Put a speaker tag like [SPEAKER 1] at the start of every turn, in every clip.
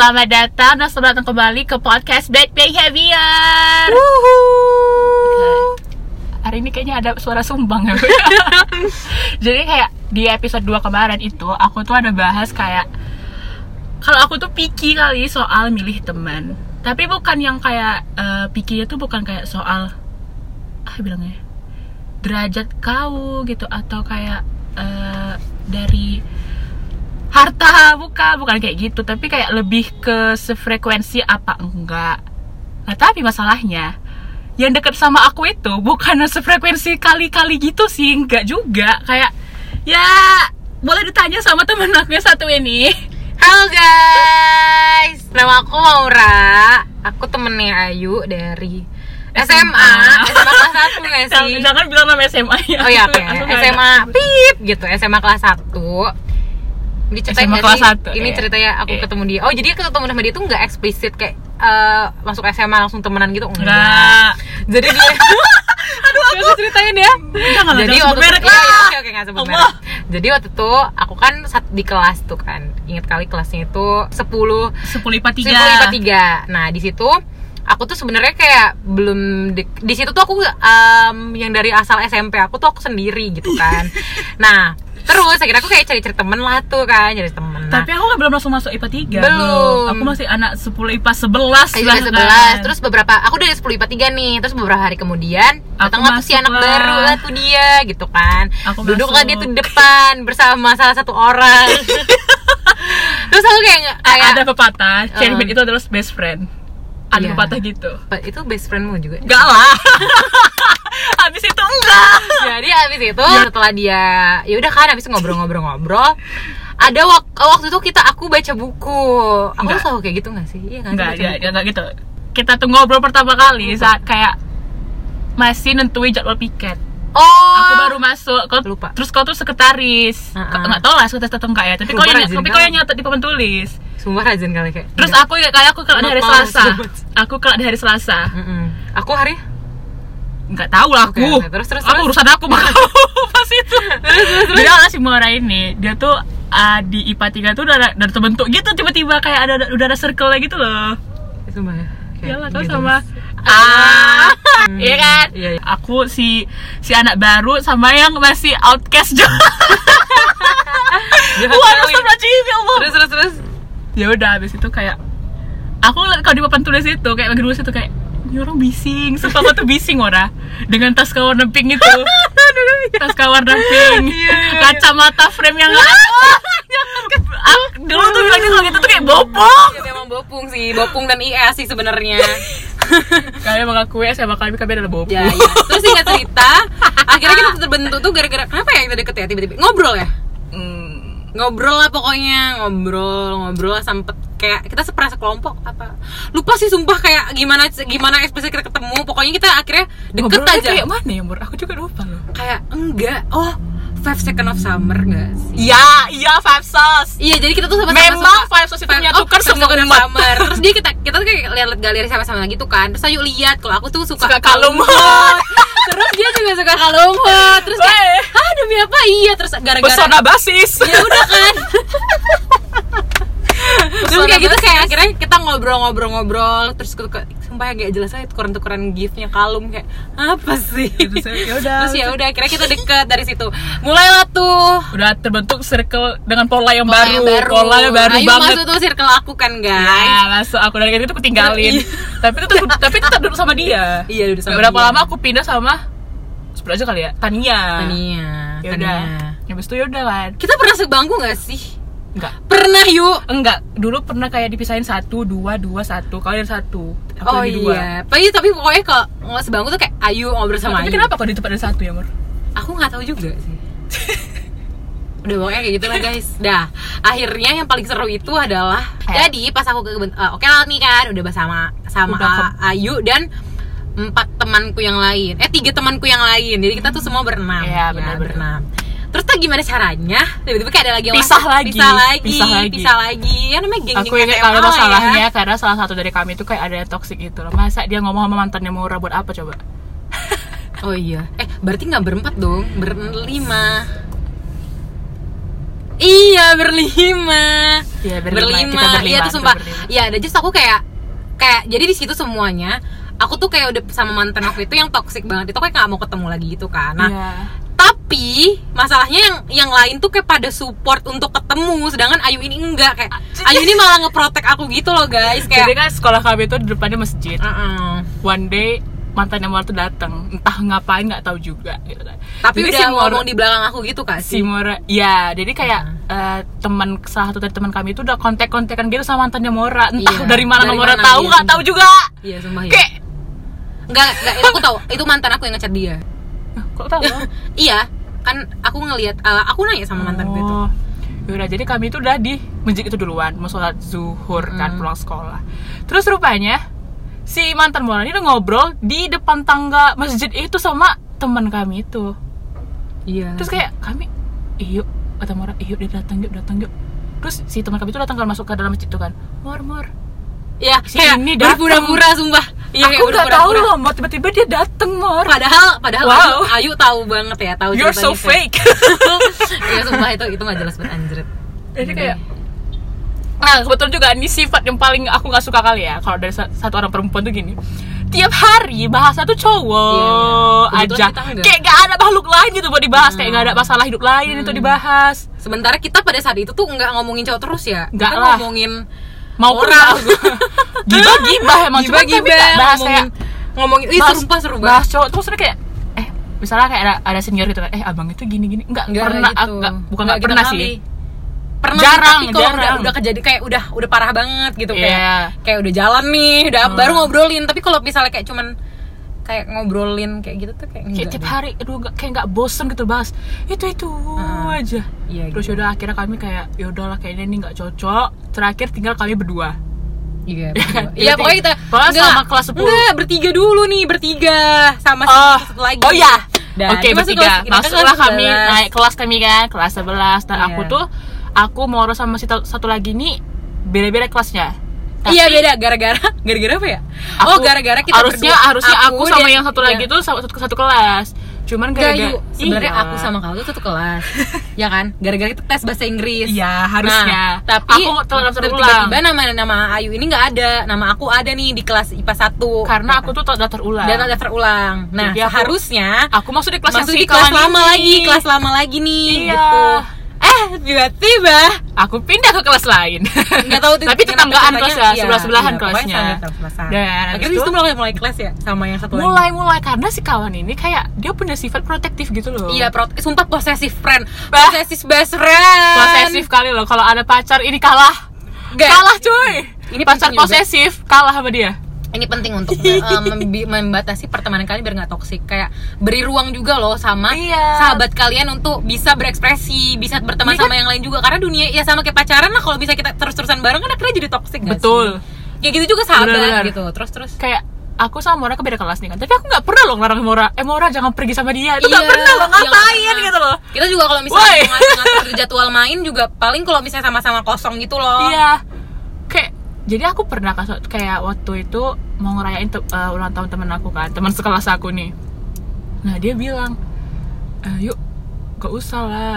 [SPEAKER 1] Selamat datang dan selamat datang kembali ke podcast Bad Behavior. Hari ini kayaknya ada suara sumbang ya. Jadi kayak di episode 2 kemarin itu aku tuh ada bahas kayak kalau aku tuh picky kali soal milih teman. Tapi bukan yang kayak uh, picky tuh bukan kayak soal ah bilangnya derajat kau gitu atau kayak uh, dari harta bukan bukan kayak gitu. Tapi kayak lebih ke sefrekuensi apa enggak? Nah tapi masalahnya yang deket sama aku itu bukan sefrekuensi kali-kali gitu sih enggak juga. Kayak ya boleh ditanya sama temen aku yang satu ini.
[SPEAKER 2] Halo guys, nama aku Maura. Aku temennya Ayu dari SMA, SMA kelas 1 gak sih?
[SPEAKER 1] Jangan bilang nama SMA ya.
[SPEAKER 2] Oh iya,
[SPEAKER 1] nggak
[SPEAKER 2] SMA pip gitu, SMA kelas 1 Ini ceritain
[SPEAKER 1] SMA kelas
[SPEAKER 2] sih?
[SPEAKER 1] satu,
[SPEAKER 2] Ini
[SPEAKER 1] iya.
[SPEAKER 2] ceritanya aku
[SPEAKER 1] Iya.
[SPEAKER 2] ketemu dia Oh jadi ketemu sama dia tuh nggak eksplisit kayak eh, Masuk SMA langsung temenan gitu
[SPEAKER 1] Enggak.
[SPEAKER 2] Jadi dia Aduh aku ceritain ya
[SPEAKER 1] Jangan
[SPEAKER 2] Jadi
[SPEAKER 1] jangan
[SPEAKER 2] waktu
[SPEAKER 1] merek lah.
[SPEAKER 2] iya, Oke oke nggak sebut merek Jadi waktu itu aku kan sat- di kelas tuh kan Ingat kali kelasnya itu 10
[SPEAKER 1] 10 IPA 3.
[SPEAKER 2] Simpul IPA 3. Nah, di situ aku tuh sebenarnya kayak belum di, di situ tuh aku em, yang dari asal SMP aku tuh aku sendiri gitu kan. nah, terus akhirnya aku kayak cari-cari temen lah tuh kan, cari temen. Nah,
[SPEAKER 1] Tapi aku kan belum langsung masuk IPA 3
[SPEAKER 2] Belum.
[SPEAKER 1] Aku masih anak 10 IPA 11
[SPEAKER 2] Ayo
[SPEAKER 1] lah,
[SPEAKER 2] juga
[SPEAKER 1] kan.
[SPEAKER 2] 11 Terus beberapa Aku dari 10 IPA 3 nih Terus beberapa hari kemudian Datanglah tuh si anak
[SPEAKER 1] lah.
[SPEAKER 2] baru lah tuh dia Gitu kan
[SPEAKER 1] Aku
[SPEAKER 2] Duduklah
[SPEAKER 1] masuk.
[SPEAKER 2] dia tuh di depan Bersama salah satu orang Terus aku kayak kayak
[SPEAKER 1] ada pepatah,
[SPEAKER 2] Uh.
[SPEAKER 1] itu adalah best friend. Ada
[SPEAKER 2] Iya.
[SPEAKER 1] pepatah gitu.
[SPEAKER 2] Itu best friendmu juga
[SPEAKER 1] Enggak lah. Habis itu enggak.
[SPEAKER 2] jadi abis itu setelah dia ya udah kan abis ngobrol-ngobrol-ngobrol ada wak- waktu itu kita aku baca buku aku
[SPEAKER 1] Enggak.
[SPEAKER 2] selalu kayak gitu gak sih iya kan Baca
[SPEAKER 1] ya,
[SPEAKER 2] buku.
[SPEAKER 1] ya enggak gitu. Kita tuh ngobrol pertama kali saat kayak masih nentuin jadwal piket.
[SPEAKER 2] oh
[SPEAKER 1] Aku baru masuk, kau,
[SPEAKER 2] Lupa.
[SPEAKER 1] terus kau tuh sekretaris.
[SPEAKER 2] Uh-uh.
[SPEAKER 1] Kau- Enggak tahu lah sekretaris atau enggak ya, tapi kau yang tapi kau yang nyatet di papan tulis.
[SPEAKER 2] sumpah rajin kali kayak
[SPEAKER 1] Terus
[SPEAKER 2] Enggak.
[SPEAKER 1] aku ya kayak aku kalau di hari Selasa. Aku kalau di hari Selasa.
[SPEAKER 2] Aku hari
[SPEAKER 1] Enggak tahu lah aku.
[SPEAKER 2] Oke, oke. Terus, terus,
[SPEAKER 1] aku
[SPEAKER 2] terus.
[SPEAKER 1] urusan aku mah pas itu. Jadi kalau si Mora ini dia tuh ah, di IPA 3 tuh udah ada, udah terbentuk gitu tiba-tiba kayak ada udah ada circle gitu loh.
[SPEAKER 2] sumpah ya Kayak
[SPEAKER 1] Iyalah kau
[SPEAKER 2] gitu.
[SPEAKER 1] sama Ah, iya kan?
[SPEAKER 2] Iya, iya.
[SPEAKER 1] Aku si si anak baru sama yang masih outcast juga. Wah, ya Allah.
[SPEAKER 2] terus terus terus
[SPEAKER 1] Ya udah habis itu kayak aku kalau di papan tulis itu kayak lagi nulis itu kayak ini orang bising, sumpah aku tuh bising ora dengan tas warna pink itu. Tas kau warna pink
[SPEAKER 2] Iya, iya,
[SPEAKER 1] kacamata frame yang Ah, dulu tuh bilangnya kalau gitu tuh kayak bopong.
[SPEAKER 2] Ya memang bopung sih. Bopung dan IS sih sebenarnya.
[SPEAKER 1] Kalian mengakui sama kami kami adalah bopong.
[SPEAKER 2] Ya ya terus singkat cerita akhirnya kita terbentuk tuh gara-gara kenapa ya kita deket ya tiba-tiba? Ngobrol ya ngobrol lah pokoknya ngobrol ngobrol lah sempet kayak kita seperasa kelompok apa? Lupa sih sumpah kayak gimana gimana ekspresi kita ketemu pokoknya kita akhirnya deket
[SPEAKER 1] ngobrolnya
[SPEAKER 2] aja.
[SPEAKER 1] kayak mana ya Mur? aku juga lupa loh.
[SPEAKER 2] Kayak enggak oh five second of summer enggak sih?
[SPEAKER 1] Iya iya five sauce.
[SPEAKER 2] Iya jadi kita tuh sama-sama
[SPEAKER 1] Memang
[SPEAKER 2] suka-
[SPEAKER 1] Five Sauce itu menyatukan
[SPEAKER 2] Five
[SPEAKER 1] semua umat.
[SPEAKER 2] Summer. terus dia kita kita tuh kayak lihat galeri sama-sama gitu kan. Terus ayo lihat kalau aku tuh suka,
[SPEAKER 1] Suka kalung
[SPEAKER 2] hot terus dia juga suka kalung hot terus kayak
[SPEAKER 1] Weh.
[SPEAKER 2] ah demi apa? Iya terus gara-gara
[SPEAKER 1] pesona basis.
[SPEAKER 2] Ya udah kan. Terus kayak gitu kayak akhirnya kita ngobrol-ngobrol-ngobrol terus ke, ke- sumpah ya gak jelas aja tukeran-tukeran giftnya kalung kayak apa sih
[SPEAKER 1] ya udah.
[SPEAKER 2] terus ya udah akhirnya kita deket dari situ mulailah tuh
[SPEAKER 1] udah terbentuk circle dengan pola yang
[SPEAKER 2] pola
[SPEAKER 1] baru,
[SPEAKER 2] yang baru
[SPEAKER 1] pola yang baru
[SPEAKER 2] Ayu
[SPEAKER 1] banget
[SPEAKER 2] masuk tuh circle aku kan guys
[SPEAKER 1] Ya, masuk aku dari itu aku tinggalin.
[SPEAKER 2] Iya.
[SPEAKER 1] tapi itu tapi tetap duduk sama dia.
[SPEAKER 2] Iya, duduk sama
[SPEAKER 1] Berapa
[SPEAKER 2] dia.
[SPEAKER 1] lama aku pindah sama sebelum aja kali ya, Tania.
[SPEAKER 2] Tania
[SPEAKER 1] Ya
[SPEAKER 2] Tania.
[SPEAKER 1] udah. Habis itu ya udah kan.
[SPEAKER 2] kita pernah sebangku gak sih
[SPEAKER 1] Enggak.
[SPEAKER 2] pernah yuk
[SPEAKER 1] Enggak, dulu pernah kayak dipisahin satu, dua, dua, satu. Kalian satu. Aku
[SPEAKER 2] oh
[SPEAKER 1] lagi dua.
[SPEAKER 2] iya tapi tapi pokoknya kalau nggak sebangku tuh kayak Ayu ngobrol sama
[SPEAKER 1] Tapi
[SPEAKER 2] Ayu
[SPEAKER 1] kenapa kok di tempat ada satu ya, Mur?
[SPEAKER 2] aku nggak tahu juga sih udah pokoknya kayak gitu lah guys dah akhirnya yang paling seru itu adalah
[SPEAKER 1] Kayak-
[SPEAKER 2] jadi pas aku ke eh, oke lah nih kan udah bersama sama
[SPEAKER 1] Udah
[SPEAKER 2] Ayu dan empat temanku yang lain eh tiga temanku yang lain jadi kita tuh semua berenam
[SPEAKER 1] Iya,
[SPEAKER 2] Ya,
[SPEAKER 1] benar-benar.
[SPEAKER 2] berenam terus tuh gimana caranya? Tiba-tiba kayak ada lagi yang
[SPEAKER 1] Pisah
[SPEAKER 2] masuk,
[SPEAKER 1] lagi,
[SPEAKER 2] pisah lagi
[SPEAKER 1] pisah lagi.
[SPEAKER 2] pisah lagi. Ya namanya geng
[SPEAKER 1] Aku ingat kalau masalahnya karena salah satu dari kami itu kayak ada yang toxic gitu loh. Masa dia ngomong sama mantannya Mura buat apa coba?
[SPEAKER 2] oh iya. Eh berarti nggak berempat dong? Berlima. Iya berlima.
[SPEAKER 1] Iya, berlima.
[SPEAKER 2] berlima,
[SPEAKER 1] Kita berlima,
[SPEAKER 2] iya tuh sumpah. iya ada just aku kayak kayak jadi di situ semuanya aku tuh kayak udah sama mantan aku itu yang toxic banget itu kayak nggak mau ketemu lagi gitu kan nah
[SPEAKER 1] Iya.
[SPEAKER 2] tapi masalahnya yang yang lain tuh kayak pada support untuk ketemu sedangkan Ayu ini enggak kayak Ayu ini malah ngeprotek aku gitu loh guys
[SPEAKER 1] Jadi
[SPEAKER 2] kayak
[SPEAKER 1] kan sekolah kami itu di depannya masjid.
[SPEAKER 2] "Uh-uh."
[SPEAKER 1] One day mantan yang tuh datang, entah ngapain nggak tahu juga gitu kan.
[SPEAKER 2] tapi
[SPEAKER 1] Jadi
[SPEAKER 2] udah
[SPEAKER 1] si Mora-
[SPEAKER 2] ngomong di belakang aku gitu kak
[SPEAKER 1] si Mora, ya jadi kayak eh, teman salah satu dari teman kami itu udah kontak-kontakan gitu sama mantannya Mora. Entah
[SPEAKER 2] Iya,
[SPEAKER 1] dari mana
[SPEAKER 2] dari
[SPEAKER 1] Mora
[SPEAKER 2] mana,
[SPEAKER 1] tahu
[SPEAKER 2] iya,
[SPEAKER 1] nggak tahu juga.
[SPEAKER 2] iya sumpah ya
[SPEAKER 1] Kayak
[SPEAKER 2] enggak enggak itu aku tahu itu mantan aku yang ngechat dia
[SPEAKER 1] "Hah, kok tahu?
[SPEAKER 2] iya kan aku ngelihat eh, aku nanya sama mantanku itu
[SPEAKER 1] Oh. Yaudah, jadi kami itu udah di masjid itu duluan mau sholat zuhur kan
[SPEAKER 2] Mm.
[SPEAKER 1] pulang sekolah. Terus rupanya si mantan Mora ini udah ngobrol di depan tangga masjid itu sama teman kami itu.
[SPEAKER 2] iya
[SPEAKER 1] Terus kayak kami, "Eh, yuk kata Mora, "Eh, yuk dia datang yuk datang yuk. Terus si teman kami itu datang kan masuk ke dalam masjid itu kan, Mor Mor.
[SPEAKER 2] Iya,
[SPEAKER 1] Si
[SPEAKER 2] kayak
[SPEAKER 1] ini
[SPEAKER 2] berpura-pura sumpah. Iya, kayak
[SPEAKER 1] aku nggak tahu loh, Mor tiba-tiba dia datang Mor.
[SPEAKER 2] Padahal, padahal
[SPEAKER 1] Wow.
[SPEAKER 2] Ayu, Ayu tahu banget ya, tahu
[SPEAKER 1] You're so fake.
[SPEAKER 2] Iya, sumpah itu itu nggak jelas banget anjrit.
[SPEAKER 1] Jadi kayak Nah kebetulan juga ini sifat yang paling aku nggak suka kali ya Kalau dari sa- satu orang perempuan tuh gini Tiap hari bahasa tuh cowok
[SPEAKER 2] Iya, iya.
[SPEAKER 1] aja. Kayak gak ada makhluk lain gitu buat dibahas Kayak
[SPEAKER 2] Hmm.
[SPEAKER 1] gak ada masalah hidup lain itu dibahas
[SPEAKER 2] Sementara kita pada saat itu tuh nggak ngomongin cowok terus ya.
[SPEAKER 1] Nggak
[SPEAKER 2] kita
[SPEAKER 1] lah.
[SPEAKER 2] ngomongin
[SPEAKER 1] Mau
[SPEAKER 2] orang.
[SPEAKER 1] Gibah-gibah emang Cuma
[SPEAKER 2] Gibah-gibah,
[SPEAKER 1] tapi nggak bahas
[SPEAKER 2] ngomongin,
[SPEAKER 1] kayak
[SPEAKER 2] ngomongin,
[SPEAKER 1] bahas-
[SPEAKER 2] sumpah seru
[SPEAKER 1] Bahas cowok maksudnya kayak Eh misalnya kayak ada, ada senior gitu kan Eh abang itu gini-gini Nggak
[SPEAKER 2] Nggak
[SPEAKER 1] pernah
[SPEAKER 2] gitu.
[SPEAKER 1] aku nggak- Bukan
[SPEAKER 2] Nggak
[SPEAKER 1] nggak
[SPEAKER 2] gitu
[SPEAKER 1] pernah sih
[SPEAKER 2] Pernah
[SPEAKER 1] Jarang,
[SPEAKER 2] tapi kalau udah
[SPEAKER 1] jarang.
[SPEAKER 2] udah kejadi kayak udah udah parah banget gitu kayak
[SPEAKER 1] Iya.
[SPEAKER 2] kayak udah jalan nih, udah
[SPEAKER 1] Hmm.
[SPEAKER 2] baru ngobrolin. Tapi kalau misalnya kayak cuman kayak ngobrolin kayak gitu tuh kayak
[SPEAKER 1] Kayak tiap
[SPEAKER 2] deh.
[SPEAKER 1] hari aduh nggak- kayak nggak bosen gitu bahas Itu-itu
[SPEAKER 2] Hmm.
[SPEAKER 1] aja
[SPEAKER 2] Iya,
[SPEAKER 1] Terus
[SPEAKER 2] gitu.
[SPEAKER 1] yaudah akhirnya kami kayak ya udahlah kayaknya ini nggak cocok. Terakhir tinggal kami berdua.
[SPEAKER 2] Iya,
[SPEAKER 1] Iya.
[SPEAKER 2] Iya, pokoknya kita
[SPEAKER 1] Pokoknya
[SPEAKER 2] enggak,
[SPEAKER 1] sama kelas 10.
[SPEAKER 2] Enggak, bertiga dulu nih, bertiga sama
[SPEAKER 1] Oh,
[SPEAKER 2] satu lagi.
[SPEAKER 1] oh ya.
[SPEAKER 2] Dan
[SPEAKER 1] Oke
[SPEAKER 2] masuk
[SPEAKER 1] bertiga.
[SPEAKER 2] kelas- kan
[SPEAKER 1] Masuklah
[SPEAKER 2] kelas
[SPEAKER 1] kami
[SPEAKER 2] 11.
[SPEAKER 1] naik kelas kami kan kelas 11 Dan
[SPEAKER 2] Iya.
[SPEAKER 1] aku tuh aku Moro sama si satu lagi nih beda-beda kelasnya. Tapi
[SPEAKER 2] Iya beda gara-gara gara-gara apa ya?
[SPEAKER 1] aku-
[SPEAKER 2] oh gara-gara kita
[SPEAKER 1] harusnya
[SPEAKER 2] berdua.
[SPEAKER 1] harusnya aku, sama
[SPEAKER 2] dan-
[SPEAKER 1] yang satu
[SPEAKER 2] iya.
[SPEAKER 1] lagi tuh satu, satu kelas. Cuman gara-gara
[SPEAKER 2] sebenarnya
[SPEAKER 1] Iya.
[SPEAKER 2] aku sama kamu tuh satu kelas. ya kan? Gara-gara kita tes bahasa Inggris.
[SPEAKER 1] Iya, harusnya.
[SPEAKER 2] Nah, tapi
[SPEAKER 1] Aku telat daftar ulang.
[SPEAKER 2] tiba-tiba nama nama Ayu ini nggak ada. Nama aku ada nih di kelas IPA 1.
[SPEAKER 1] karena aku tuh telat daftar ulang.
[SPEAKER 2] dan daftar ulang. Nah,
[SPEAKER 1] Jadi aku-
[SPEAKER 2] seharusnya
[SPEAKER 1] aku masuk di kelas yang
[SPEAKER 2] masuk
[SPEAKER 1] si
[SPEAKER 2] di kelas lama
[SPEAKER 1] ini.
[SPEAKER 2] lagi, kelas lama lagi nih
[SPEAKER 1] Iya.
[SPEAKER 2] gitu. Eh, tiba-tiba
[SPEAKER 1] aku pindah ke kelas lain.
[SPEAKER 2] Nggak tahu
[SPEAKER 1] tapi tetanggaan kelasnya
[SPEAKER 2] Iya,
[SPEAKER 1] sebelah sebelahan
[SPEAKER 2] iya, pokoknya
[SPEAKER 1] kelasnya.
[SPEAKER 2] kelas-kelasan.
[SPEAKER 1] dan
[SPEAKER 2] akhirnya
[SPEAKER 1] itu
[SPEAKER 2] mulai mulai kelas ya sama yang satu lagi?
[SPEAKER 1] Mulai mulai karena si kawan ini kayak dia punya sifat protektif gitu loh.
[SPEAKER 2] Iya, pro- sumpah posesif friend, posesif best friend.
[SPEAKER 1] posesif kali loh kalau ada pacar ini kalah.
[SPEAKER 2] Nggak.
[SPEAKER 1] kalah cuy.
[SPEAKER 2] Ini
[SPEAKER 1] pacar
[SPEAKER 2] juga.
[SPEAKER 1] posesif kalah sama dia
[SPEAKER 2] Ini penting untuk uh, membi- membatasi pertemanan kalian biar nggak toksik. Kayak beri ruang juga loh sama
[SPEAKER 1] Iya.
[SPEAKER 2] sahabat kalian untuk bisa berekspresi, bisa berteman
[SPEAKER 1] Ini kan-
[SPEAKER 2] sama yang lain juga. Karena dunia ya sama kayak pacaran lah. Kalau bisa kita terus-terusan bareng kan akhirnya jadi toksik
[SPEAKER 1] Betul.
[SPEAKER 2] sih? Ya gitu juga sahabat
[SPEAKER 1] Benar-benar.
[SPEAKER 2] gitu. Terus terus.
[SPEAKER 1] kayak aku sama Mora ke beda kelas nih kan tapi aku nggak pernah loh ngelarang Mora eh Mora jangan pergi sama dia itu nggak
[SPEAKER 2] Iya,
[SPEAKER 1] pernah loh
[SPEAKER 2] iya,
[SPEAKER 1] ngapain gitu loh
[SPEAKER 2] Kita juga kalau misalnya ngatur jadwal main juga paling kalau misalnya sama-sama kosong gitu loh.
[SPEAKER 1] Iya. Kayak jadi aku pernah kayak waktu itu mau ngerayain uh, ulang tahun temen aku kan, teman sekelas aku nih. Nah dia bilang, "Eh, yuk, gak usah lah,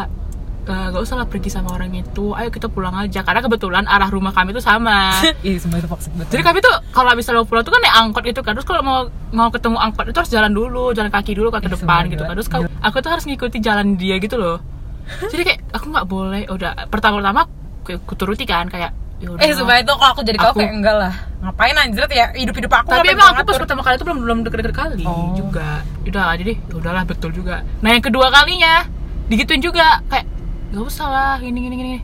[SPEAKER 1] Eh, gak usah lah pergi sama orang itu. Ayo kita pulang aja. Karena kebetulan arah rumah kami tuh sama.
[SPEAKER 2] Iya, semua itu toksik betul.
[SPEAKER 1] Jadi kami tuh kalau misalnya mau pulang tuh kan naik angkot gitu kan. Terus kalau mau mau ketemu angkot itu harus jalan dulu, jalan kaki dulu ke
[SPEAKER 2] Eh,
[SPEAKER 1] depan gitu kan. Terus kau- aku tuh harus ngikuti jalan dia gitu loh. Jadi kayak aku nggak boleh. Udah pertama-tama aku, aku turuti kan kayak yaudah.
[SPEAKER 2] Eh, sumpah itu kalau aku jadi kau
[SPEAKER 1] Aku-
[SPEAKER 2] kayak enggak lah. Ngapain anjir ya hidup-hidup aku
[SPEAKER 1] Tapi emang aku pas pertama kali itu belum belum deket-deket kali
[SPEAKER 2] Oh.
[SPEAKER 1] juga. Udah jadi ya udahlah betul juga. Nah yang kedua kalinya digituin juga kayak gak usah lah gini gini gini.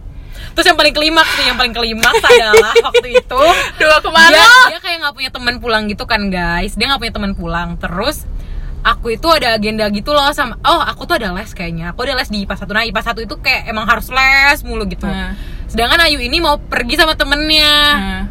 [SPEAKER 2] Terus yang paling klimaks nih, yang paling klimaks adalah waktu itu
[SPEAKER 1] Dua ke mana?
[SPEAKER 2] dia, dia kayak nggak punya teman pulang gitu kan guys. Dia nggak punya teman pulang. Terus aku itu ada agenda gitu loh sama oh aku tuh ada les kayaknya. Aku ada les di IPA 1. Nah, IPA 1 itu kayak emang harus les mulu gitu.
[SPEAKER 1] Hmm.
[SPEAKER 2] Sedangkan Ayu ini mau pergi sama temennya.
[SPEAKER 1] Nah,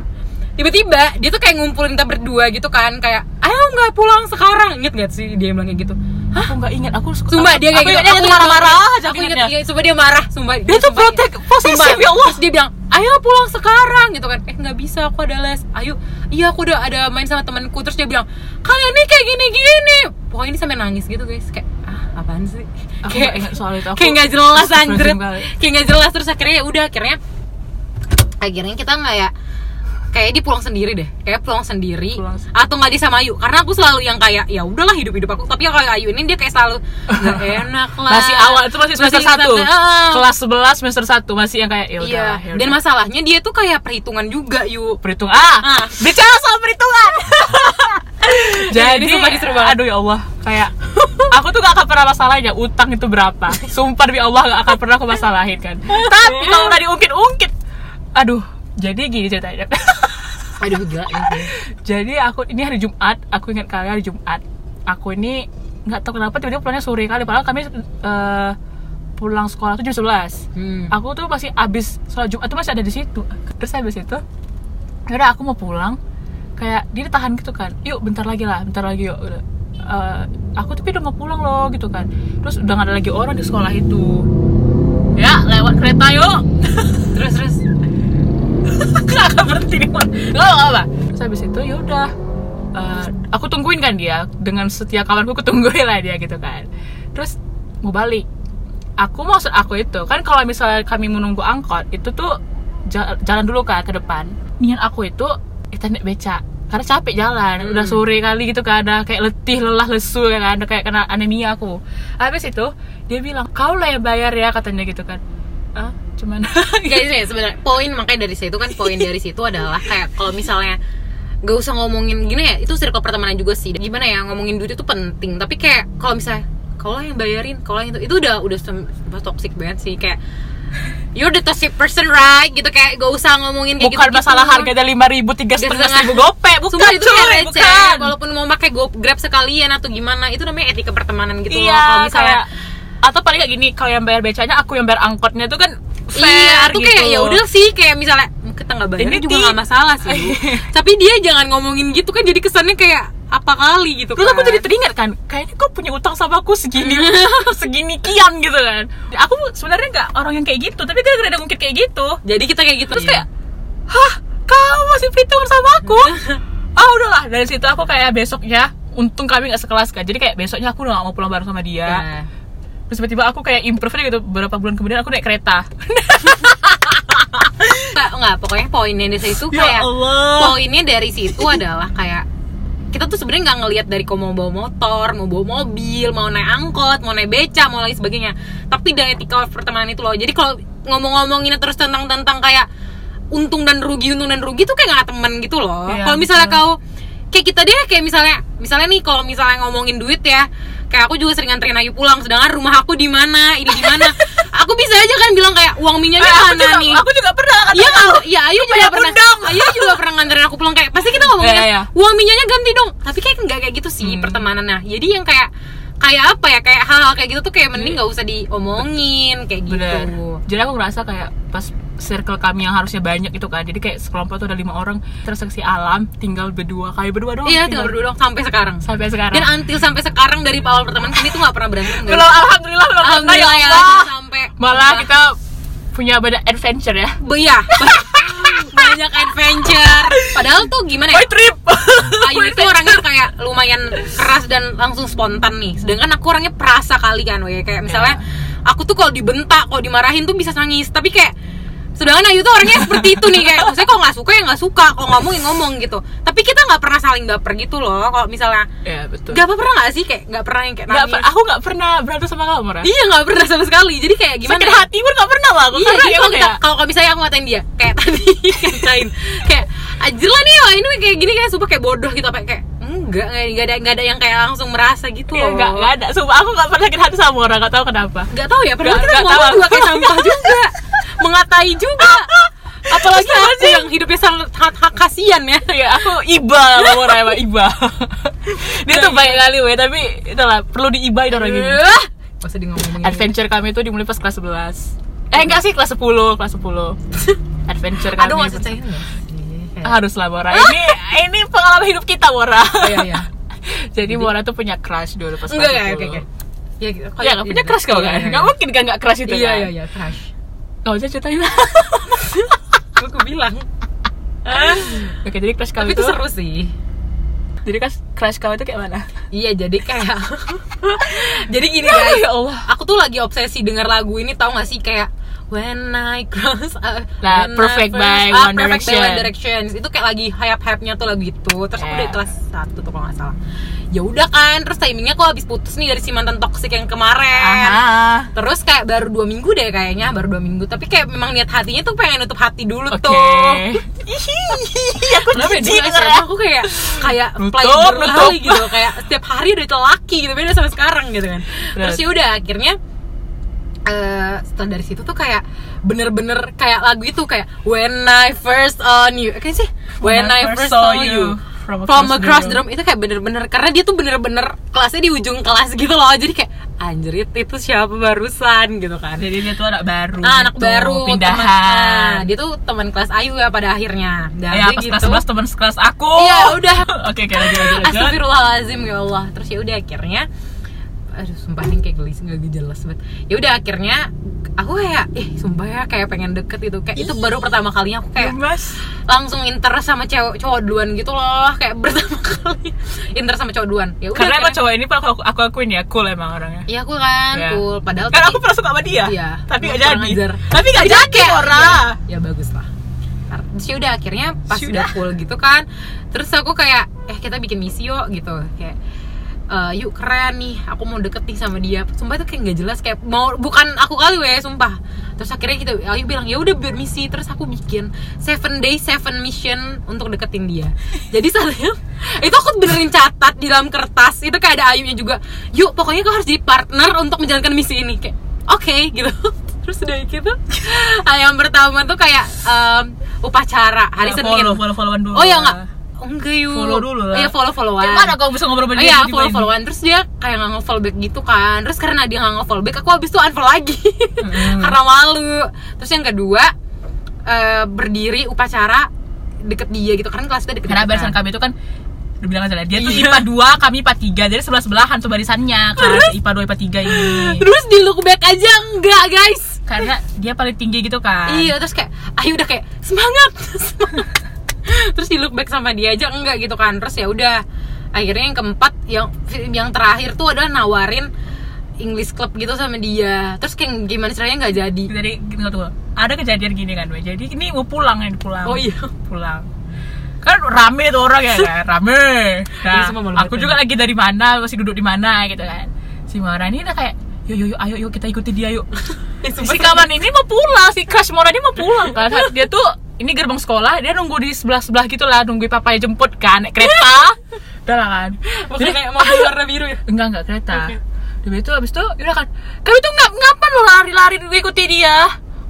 [SPEAKER 2] Tiba-tiba dia tuh kayak ngumpulin kita berdua gitu kan kayak ayo nggak pulang sekarang. Ingat gak sih dia bilang kayak gitu?
[SPEAKER 1] Aku nggak ingat aku
[SPEAKER 2] Sumpah dia kayak gitu. Aku
[SPEAKER 1] dia marah-marah aja
[SPEAKER 2] Aku ingat, iya, sumpah dia marah. Sumpah
[SPEAKER 1] Dia tuh
[SPEAKER 2] sumpah-
[SPEAKER 1] protek posesif
[SPEAKER 2] Sumpah.
[SPEAKER 1] ya Allah.
[SPEAKER 2] Terus dia bilang, ayo pulang sekarang gitu kan. Eh nggak bisa, aku ada les. Ayo, iya aku udah ada main sama temanku. Terus dia bilang, kalian nih kayak gini-gini. Pokoknya ini sampai nangis gitu guys. Kayak ah apaan sih?
[SPEAKER 1] Aku
[SPEAKER 2] kayak
[SPEAKER 1] soal itu. Aku
[SPEAKER 2] kayak nggak jelas anjir. Kayak nggak jelas terus akhirnya ya udah akhirnya akhirnya kita nggak ya kayak dia pulang sendiri deh. Kayak pulang sendiri
[SPEAKER 1] Pulang
[SPEAKER 2] atau nggak di sama Ayu. Karena aku selalu yang kayak ya udahlah hidup hidup aku. Tapi kayak Ayu ini dia kayak selalu nggak enak lah.
[SPEAKER 1] Masih awal itu masih semester
[SPEAKER 2] Masih
[SPEAKER 1] satu.
[SPEAKER 2] ah.
[SPEAKER 1] kelas 11 semester 1 masih yang kayak ya udah
[SPEAKER 2] iya
[SPEAKER 1] ya
[SPEAKER 2] dan masalahnya dia tuh kayak perhitungan juga yuk
[SPEAKER 1] perhitung ah,
[SPEAKER 2] Ah.
[SPEAKER 1] bicara soal perhitungan. Jadi
[SPEAKER 2] sumpah seru banget.
[SPEAKER 1] aduh ya Allah. Kayak aku tuh gak akan pernah masalahin ya utang itu berapa. Sumpah demi Allah gak akan pernah aku masalahin kan. Tapi kalau udah diungkit-ungkit aduh jadi gini ceritanya.
[SPEAKER 2] Aduh gila ini.
[SPEAKER 1] Jadi aku ini hari Jumat aku ingat kali hari Jumat. Aku ini nggak tahu kenapa tiba-tiba pulangnya sore kali padahal kami eh, pulang sekolah tuh jam 11
[SPEAKER 2] Hmm.
[SPEAKER 1] aku tuh masih abis sholat Jumat tuh masih ada di situ. Terus habis itu yaudah aku mau pulang kayak dia ditahan gitu kan. Yuk bentar lagi lah bentar lagi yuk Udah. Eh, aku tapi udah mau pulang loh gitu kan. Terus udah gak ada lagi orang di sekolah itu. Ya lewat kereta yuk.
[SPEAKER 2] Terus terus
[SPEAKER 1] berhenti di mana? Nggak apa apa terus habis itu yaudah Eh, aku tungguin kan dia. Dengan setia kawanku aku tungguin lah dia gitu kan. Terus mau balik. Aku maksud aku itu kan kalau misalnya kami menunggu angkot itu tuh ja- jalan dulu kan ke depan. Niat aku itu kita naik beca. Karena capek jalan udah
[SPEAKER 2] Hmm.
[SPEAKER 1] sore kali gitu kan ada kayak letih lelah lesu ya kan udah kayak kena anemia aku. Habis itu dia bilang kau lah yang bayar ya katanya gitu kan. Ah cuman
[SPEAKER 2] guys ya sebenarnya. Poin makanya dari situ kan poin dari situ adalah kayak kalau misalnya gak usah ngomongin gini ya itu circle pertemanan juga sih. Gimana ya ngomongin duit itu penting. Tapi kayak kalau misalnya kalau yang bayarin kalau yang itu itu udah udah toxic banget sih kayak you're the toxic person right? Gitu kayak gak usah ngomongin kayak
[SPEAKER 1] bukan
[SPEAKER 2] gitu
[SPEAKER 1] masalah harganya lima ribu tiga setengah ribu gope bukan
[SPEAKER 2] Sumpah itu kayak
[SPEAKER 1] cuy,
[SPEAKER 2] receh.
[SPEAKER 1] bukan.
[SPEAKER 2] Walaupun mau pakai go grab sekalian atau gimana Itu namanya etika pertemanan gitu loh.
[SPEAKER 1] Iya
[SPEAKER 2] Kalau misalnya
[SPEAKER 1] kayak atau paling kayak gini kalau yang bayar becanya aku yang bayar angkotnya tuh kan fair
[SPEAKER 2] Iya, kayak
[SPEAKER 1] gitu.
[SPEAKER 2] ya udah sih kayak misalnya "Hmm, kita nggak bayar
[SPEAKER 1] Ini
[SPEAKER 2] juga nggak masalah sih. Bu." Tapi dia jangan ngomongin gitu kan jadi kesannya kayak apa kali gitu
[SPEAKER 1] Terus
[SPEAKER 2] kan.
[SPEAKER 1] aku jadi teringat kan, kayaknya kok punya utang sama aku segini, segini kian gitu kan. Aku sebenarnya nggak orang yang kayak gitu, tapi gara-gara ada mungkin kayak gitu.
[SPEAKER 2] jadi kita kayak gitu.
[SPEAKER 1] Terus
[SPEAKER 2] Iya.
[SPEAKER 1] kayak, hah, kau masih perhitungan sama aku? ah udahlah, dari situ aku kayak besoknya, untung kami nggak sekelas kan. Jadi kayak besoknya aku udah gak mau pulang bareng sama dia.
[SPEAKER 2] Nah.
[SPEAKER 1] Terus tiba-tiba aku kayak improve aja gitu, beberapa bulan kemudian aku naik kereta.
[SPEAKER 2] Nggak, nggak, pokoknya poinnya dari situ
[SPEAKER 1] Ya
[SPEAKER 2] kayak
[SPEAKER 1] Allah.
[SPEAKER 2] poinnya dari situ adalah kayak kita tuh sebenarnya nggak ngelihat dari kau mau bawa motor, mau bawa mobil, mau naik angkot, mau naik beca, mau lain sebagainya. Tapi dari etika pertemanan itu loh. Jadi kalau ngomong-ngomonginnya terus tentang tentang kayak untung dan rugi, untung dan rugi tuh kayak nggak temen gitu loh.
[SPEAKER 1] Iya,
[SPEAKER 2] kalau misalnya
[SPEAKER 1] betul.
[SPEAKER 2] kau kayak kita deh kayak misalnya misalnya nih kalau misalnya ngomongin duit ya kayak aku juga sering nganterin Ayu pulang sedangkan rumah aku di mana ini di mana aku bisa aja kan bilang kayak uang minyak
[SPEAKER 1] Eh, aku
[SPEAKER 2] mana nih
[SPEAKER 1] aku juga pernah kata
[SPEAKER 2] Iya
[SPEAKER 1] kamu.
[SPEAKER 2] kalau iya Ayu juga pernah
[SPEAKER 1] undang.
[SPEAKER 2] Ayu juga pernah nganterin aku pulang kayak pasti kita ngomongin
[SPEAKER 1] Iya, iya.
[SPEAKER 2] uang minyaknya ganti dong. Tapi kayak nggak kayak gitu sih
[SPEAKER 1] Hmm.
[SPEAKER 2] pertemanannya. Jadi yang kayak kayak apa ya kayak hal-hal kayak gitu tuh kayak mending nggak usah diomongin kayak gitu.
[SPEAKER 1] Bener. Jadi aku ngerasa kayak pas circle kami yang harusnya banyak itu kan. Jadi kayak sekelompok tuh ada lima orang terseksi alam, tinggal berdua, kayak berdua doang.
[SPEAKER 2] Iya tinggal berdua dong sampai sekarang.
[SPEAKER 1] sampai sekarang.
[SPEAKER 2] Dan until sampai sekarang dari awal pertemanan kami tuh nggak pernah berantem.
[SPEAKER 1] belum alhamdulillah belum pernah ya
[SPEAKER 2] ya sampai
[SPEAKER 1] Malah kita punya banyak adventure ya.
[SPEAKER 2] Iya. banyak adventure. Padahal tuh gimana ya?
[SPEAKER 1] Trip.
[SPEAKER 2] Ayu itu orangnya kayak lumayan keras dan langsung spontan nih. Sedangkan aku orangnya perasa kali kan, kayak misalnya aku tuh kalau dibentak, kalau dimarahin tuh bisa nangis. Tapi kayak sedangkan Ayu tuh orangnya seperti itu nih kayak maksudnya kalau nggak suka ya nggak suka, kalau ngomong ya ngomong gitu. Tapi kita nggak pernah saling baper gitu loh. Kalau misalnya
[SPEAKER 1] ya betul.
[SPEAKER 2] apa pernah nggak sih kayak nggak pernah yang kayak
[SPEAKER 1] Nggak
[SPEAKER 2] nangis.
[SPEAKER 1] per- aku nggak pernah berantem sama kamu, Ra.
[SPEAKER 2] Iya nggak pernah sama sekali. Jadi kayak gimana?
[SPEAKER 1] Sakit
[SPEAKER 2] ya?
[SPEAKER 1] hati pun nggak pernah lah aku.
[SPEAKER 2] Iya,
[SPEAKER 1] Karena
[SPEAKER 2] jadi kalau
[SPEAKER 1] kayak-
[SPEAKER 2] kalau misalnya aku ngatain dia kayak tadi ngatain kayak anjir lah nih wah ini kayak gini kayak sumpah kayak bodoh gitu apa kayak enggak nggak ada nggak ada yang kayak langsung merasa gitu
[SPEAKER 1] Iya,
[SPEAKER 2] loh
[SPEAKER 1] nggak nggak ada. Sumpah aku nggak pernah sakit hati sama orang, nggak tahu kenapa.
[SPEAKER 2] nggak tahu ya padahal
[SPEAKER 1] Nggak-
[SPEAKER 2] kita
[SPEAKER 1] nggak
[SPEAKER 2] ngomong
[SPEAKER 1] tahu.
[SPEAKER 2] juga kayak sampah juga mengatai juga. Apalagi aku yang hidupnya sangat sangat hak kasihan ya.
[SPEAKER 1] Iya, aku iba sama orang emang iba. Dia tuh baik kali, we, tapi itulah perlu diibain orang
[SPEAKER 2] Gak usah di ngomongin
[SPEAKER 1] Adventure kami itu dimulai pas kelas 11 Eh enggak sih kelas 10 Kelas 10 Adventure kami.
[SPEAKER 2] aduh masih ceritain nggak sih?
[SPEAKER 1] Harus lah Bora. Ini ini pengalaman hidup kita Bora.
[SPEAKER 2] Iya iya.
[SPEAKER 1] Jadi Bora tuh punya crush dulu pas
[SPEAKER 2] enggak
[SPEAKER 1] kelas
[SPEAKER 2] ya
[SPEAKER 1] 10
[SPEAKER 2] oke oke ya gitu.
[SPEAKER 1] Ya punya crush kau
[SPEAKER 2] Iya,
[SPEAKER 1] kan?
[SPEAKER 2] iya,
[SPEAKER 1] Gak
[SPEAKER 2] iya.
[SPEAKER 1] mungkin kan gak crush itu
[SPEAKER 2] iya
[SPEAKER 1] kan?
[SPEAKER 2] iya iya crush
[SPEAKER 1] Gak usah ceritain
[SPEAKER 2] aku bilang.
[SPEAKER 1] Oke jadi crush kami
[SPEAKER 2] tapi itu
[SPEAKER 1] tuh
[SPEAKER 2] seru sih.
[SPEAKER 1] Jadi kan crush kamu itu kayak mana?
[SPEAKER 2] Iya jadi kayak Jadi gini guys.
[SPEAKER 1] Ya Allah.
[SPEAKER 2] Aku tuh lagi obsesi denger lagu ini tau gak sih? Kayak When I cross uh, I
[SPEAKER 1] Perfect
[SPEAKER 2] first-
[SPEAKER 1] by
[SPEAKER 2] ah,
[SPEAKER 1] One
[SPEAKER 2] Perfect by
[SPEAKER 1] Direction.
[SPEAKER 2] One Direction. Itu kayak lagi hype-hype-nya tuh lagu itu. Terus aku
[SPEAKER 1] Yeah.
[SPEAKER 2] udah kelas 1 tuh kalau gak salah. Ya udah kan Terus timingnya aku habis putus nih dari si mantan toxic yang kemarin.
[SPEAKER 1] Aha.
[SPEAKER 2] Terus kayak baru dua minggu deh kayaknya Baru dua minggu. Tapi kayak memang niat hatinya tuh pengen nutup hati dulu
[SPEAKER 1] Oke.
[SPEAKER 2] tuh.
[SPEAKER 1] Aku
[SPEAKER 2] Kenapa ya,
[SPEAKER 1] jijik.
[SPEAKER 2] SMA aku kayak kayak kali gitu. Kayak setiap hari ada laki gitu beda sama sekarang gitu kan. Terus ya udah akhirnya eh setelah dari situ tuh kayak bener-bener kayak lagu itu kayak When I First On You. Kayak sih? When, I, First Saw You.
[SPEAKER 1] From
[SPEAKER 2] From
[SPEAKER 1] Across
[SPEAKER 2] Across
[SPEAKER 1] the
[SPEAKER 2] the Room. Itu kayak bener-bener karena dia tuh bener-bener kelasnya di ujung kelas gitu loh. Jadi kayak anjrit itu siapa barusan? gitu kan.
[SPEAKER 1] Jadi dia tuh anak baru
[SPEAKER 2] Ah, anak
[SPEAKER 1] gitu,
[SPEAKER 2] baru
[SPEAKER 1] pindahan.
[SPEAKER 2] nah, dia tuh teman kelas Ayu ya pada akhirnya. Dan
[SPEAKER 1] ya pas
[SPEAKER 2] gitu.
[SPEAKER 1] kelas 11 teman sekelas aku.
[SPEAKER 2] Iya, udah.
[SPEAKER 1] oke oke lanjut lanjut lanjut.
[SPEAKER 2] Astagfirullahaladzim ya Allah. Terus ya udah akhirnya Aduh sumpah ini kayak gelis gak jelas banget. Ya udah akhirnya Aku kayak Eh sumpah ya kayak pengen deket itu Kayak itu baru pertama kalinya aku kayak
[SPEAKER 1] mas.
[SPEAKER 2] Langsung inter sama cewek cowok duluan gitu loh Kayak pertama kali. Inter sama cowok duluan. Ya udah
[SPEAKER 1] karena emang cowok ini aku, aku, aku akuin ya cool emang orangnya.
[SPEAKER 2] Iya aku kan
[SPEAKER 1] Iya.
[SPEAKER 2] cool. Padahal
[SPEAKER 1] kan aku pernah suka sama dia.
[SPEAKER 2] Iya.
[SPEAKER 1] Tapi gak
[SPEAKER 2] kurang
[SPEAKER 1] jadi.
[SPEAKER 2] ajar.
[SPEAKER 1] tapi gak
[SPEAKER 2] Tapi
[SPEAKER 1] jadi
[SPEAKER 2] kayak-
[SPEAKER 1] orang.
[SPEAKER 2] ya, ya bagus lah. Terus ya udah akhirnya pas
[SPEAKER 1] Sudah.
[SPEAKER 2] udah. cool gitu kan terus aku kayak eh kita bikin misi yuk gitu. Kayak "Eh, yuk keren nih aku mau deket nih sama dia. Sumpah itu kayak nggak jelas kayak mau bukan aku kali weh sumpah. Terus akhirnya kita Ayu bilang ya udah biar misi. Terus aku bikin seven day seven mission untuk deketin dia. Jadi saatnya itu aku benerin catat di dalam kertas itu kayak ada Ayunya juga yuk pokoknya kau harus jadi partner untuk menjalankan misi ini. Kayak oke gitu. Terus udah gitu yang pertama tuh kayak em, upacara hari
[SPEAKER 1] Ya,
[SPEAKER 2] Senin.
[SPEAKER 1] follow follow followan dulu
[SPEAKER 2] oh ya.
[SPEAKER 1] lah.
[SPEAKER 2] enggak enggak yuk.
[SPEAKER 1] Follow dulu lah.
[SPEAKER 2] iya follow followan
[SPEAKER 1] Gimana kamu bisa ngobrol sama
[SPEAKER 2] Oh
[SPEAKER 1] dia
[SPEAKER 2] iya follow followan terus dia kayak nggak nge-follow back gitu kan. Terus karena dia nggak nge-follow back aku habis tuh unfollow lagi.
[SPEAKER 1] Mm.
[SPEAKER 2] karena malu. Terus yang kedua eh, berdiri upacara deket dia gitu. Kan kelas kita deket
[SPEAKER 1] karena barisan kami itu kan udah bilang aja lah, dia tuh. IPA 2, kami IPA 3 Jadi sebelah sebelahan tuh barisannya Kelas IPA 2, IPA 3 ini.
[SPEAKER 2] Terus di look back aja enggak guys.
[SPEAKER 1] Karena dia paling tinggi gitu kan.
[SPEAKER 2] Iya terus kayak Ayu udah kayak semangat, semangat. Terus di look back sama dia aja enggak gitu kan Terus ya udah Akhirnya yang keempat yang yang terakhir tuh adalah nawarin English club gitu sama dia Terus kayak gimana caranya nggak jadi
[SPEAKER 1] Jadi ada kejadian gini kan, Wei. Jadi ini mau pulang ya, pulang.
[SPEAKER 2] Oh iya.
[SPEAKER 1] Pulang. Kan rame tuh orang ya kan, rame. Nah, aku juga lagi dari mana, masih duduk di mana gitu kan. Si Mora ini udah kayak, yuk yuk yuk, ayo yuk kita ikuti dia yuk. si kawan ini mau pulang, si crush Mora ini mau pulang kan. Dia tuh ini gerbang sekolah, dia nunggu di sebelah sebelah gitu lah, nunggu papanya jemput kan, naik kereta. Udah lah kan.
[SPEAKER 2] Bukan
[SPEAKER 1] Jadi,
[SPEAKER 2] kayak mobil warna biru ya
[SPEAKER 1] Enggak, enggak kereta.
[SPEAKER 2] Oke.
[SPEAKER 1] Habis itu, habis itu, udah kan. Kami tuh nggak ngapain lo lari-lari ngikuti dia.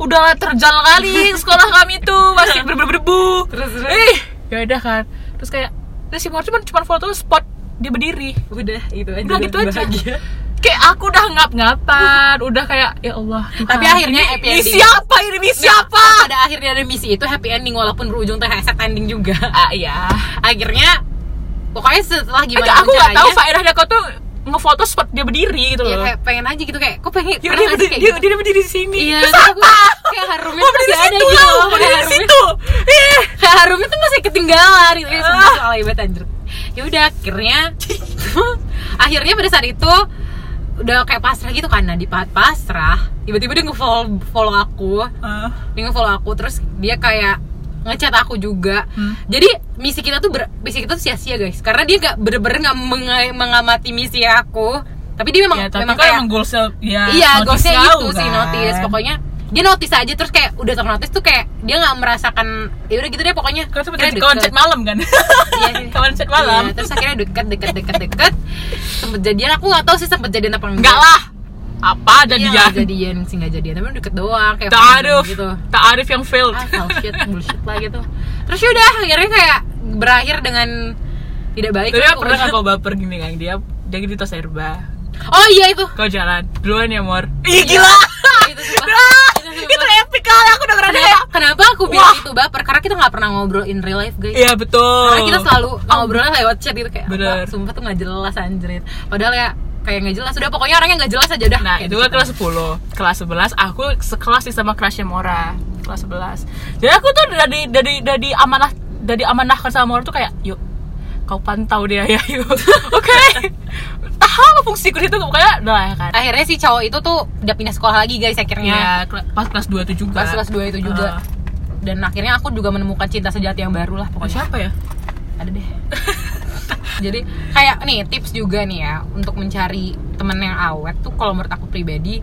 [SPEAKER 1] Udah terjal kali sekolah kami tuh masih berdebu.
[SPEAKER 2] Terus, terus?
[SPEAKER 1] Eh, ya udah kan. Terus kayak, terus si Mor cuma cuma foto spot dia berdiri.
[SPEAKER 2] Udah itu aja
[SPEAKER 1] Udah gitu aja.
[SPEAKER 2] bahagia.
[SPEAKER 1] Kayak aku udah ngap-ngapan, udah kayak ya Allah. Tuhan,
[SPEAKER 2] Tapi akhirnya happy ending.
[SPEAKER 1] siapa ini? Ini siapa?
[SPEAKER 2] Nah, pada akhirnya dari misi itu happy ending walaupun berujung teh sad ending juga
[SPEAKER 1] Ah iya.
[SPEAKER 2] akhirnya pokoknya setelah gimana
[SPEAKER 1] Agak aku nggak tahu faedahnya kau tuh ngefoto spot dia berdiri gitu
[SPEAKER 2] ya
[SPEAKER 1] loh.
[SPEAKER 2] kayak pengen aja gitu kayak kok pengen
[SPEAKER 1] Ya, dia, berdiri,
[SPEAKER 2] kayak
[SPEAKER 1] dia,
[SPEAKER 2] gitu?
[SPEAKER 1] dia berdiri di sini.
[SPEAKER 2] Iya,
[SPEAKER 1] Terus
[SPEAKER 2] aku
[SPEAKER 1] apa?
[SPEAKER 2] kayak harumnya tuh
[SPEAKER 1] berdiri
[SPEAKER 2] masih
[SPEAKER 1] di
[SPEAKER 2] ada gitu loh,
[SPEAKER 1] mau berdiri
[SPEAKER 2] kayak
[SPEAKER 1] di situ. Ih.
[SPEAKER 2] kayak harumnya tuh masih ketinggalan gitu ya
[SPEAKER 1] Ah.
[SPEAKER 2] soal hebat anjir ya udah akhirnya akhirnya pada saat itu udah kayak pasrah gitu kan nah di pas- pasrah tiba-tiba dia nge-follow follow aku
[SPEAKER 1] Ah.
[SPEAKER 2] dia nge-follow aku terus dia kayak ngechat aku juga
[SPEAKER 1] Hmm.
[SPEAKER 2] jadi misi kita tuh ber- misi kita tuh sia-sia guys karena dia gak bener-bener nggak menga- mengamati misi aku tapi dia memang
[SPEAKER 1] ya, tapi
[SPEAKER 2] memang
[SPEAKER 1] kan
[SPEAKER 2] kayak
[SPEAKER 1] emang goalsnya ya
[SPEAKER 2] iya goalsnya itu sih
[SPEAKER 1] kan.
[SPEAKER 2] notice pokoknya dia notice aja terus kayak udah ternotice tuh kayak dia nggak merasakan ya udah gitu deh pokoknya
[SPEAKER 1] Kau sempet jadi malam kan?
[SPEAKER 2] Iya, iya.
[SPEAKER 1] malam.
[SPEAKER 2] Iya, terus akhirnya deket deket deket deket sempet jadian aku nggak tahu sih sempet jadian apa enggak
[SPEAKER 1] Enggak lah. Apa
[SPEAKER 2] Iya,
[SPEAKER 1] jadian?
[SPEAKER 2] nggak jadian sih nggak jadian tapi deket doang kayak
[SPEAKER 1] Tak
[SPEAKER 2] friend
[SPEAKER 1] arif,
[SPEAKER 2] gitu
[SPEAKER 1] tak arif yang failed.
[SPEAKER 2] ah bullshit bullshit lah gitu terus yaudah akhirnya kayak berakhir dengan tidak baik
[SPEAKER 1] Tapi pernah nggak kau baper gini kan? Dia dia di tos serba.
[SPEAKER 2] Oh iya itu.
[SPEAKER 1] Kau jalan. Duluan ya mor.
[SPEAKER 2] Iya.
[SPEAKER 1] Ih gila.
[SPEAKER 2] itu sumpah.
[SPEAKER 1] Ah,
[SPEAKER 2] Itu.
[SPEAKER 1] Itu epic kali. Aku dengerin
[SPEAKER 2] kenapa, kenapa aku bilang itu baper? Karena kita nggak pernah ngobrol in real life guys.
[SPEAKER 1] Iya betul.
[SPEAKER 2] karena kita selalu ngobrolnya lewat chat gitu kayak
[SPEAKER 1] Bener.
[SPEAKER 2] sumpah tuh nggak jelas anjrit. Padahal ya kayak nggak jelas. Udah pokoknya orangnya nggak jelas aja udah
[SPEAKER 1] Nah itu kan kelas 10 Kelas 11 aku sekelas sih sama crushnya Mora. Kelas 11 Jadi aku tuh dari dari dari amanah dari amanahkan sama Mora tuh kayak Yuk kau pantau dia ya Ayu. Oke. Tahu apa fungsiku itu pokoknya udah ya kan.
[SPEAKER 2] Akhirnya si cowok itu tuh udah pindah sekolah lagi guys akhirnya.
[SPEAKER 1] Kela- pas kelas 2 itu juga.
[SPEAKER 2] Pas kelas 2 itu juga.
[SPEAKER 1] Ah.
[SPEAKER 2] dan akhirnya aku juga menemukan cinta sejati yang baru lah pokoknya.
[SPEAKER 1] Siapa ya?
[SPEAKER 2] Ada deh. Jadi kayak nih tips juga nih ya untuk mencari temen yang awet tuh kalau menurut aku pribadi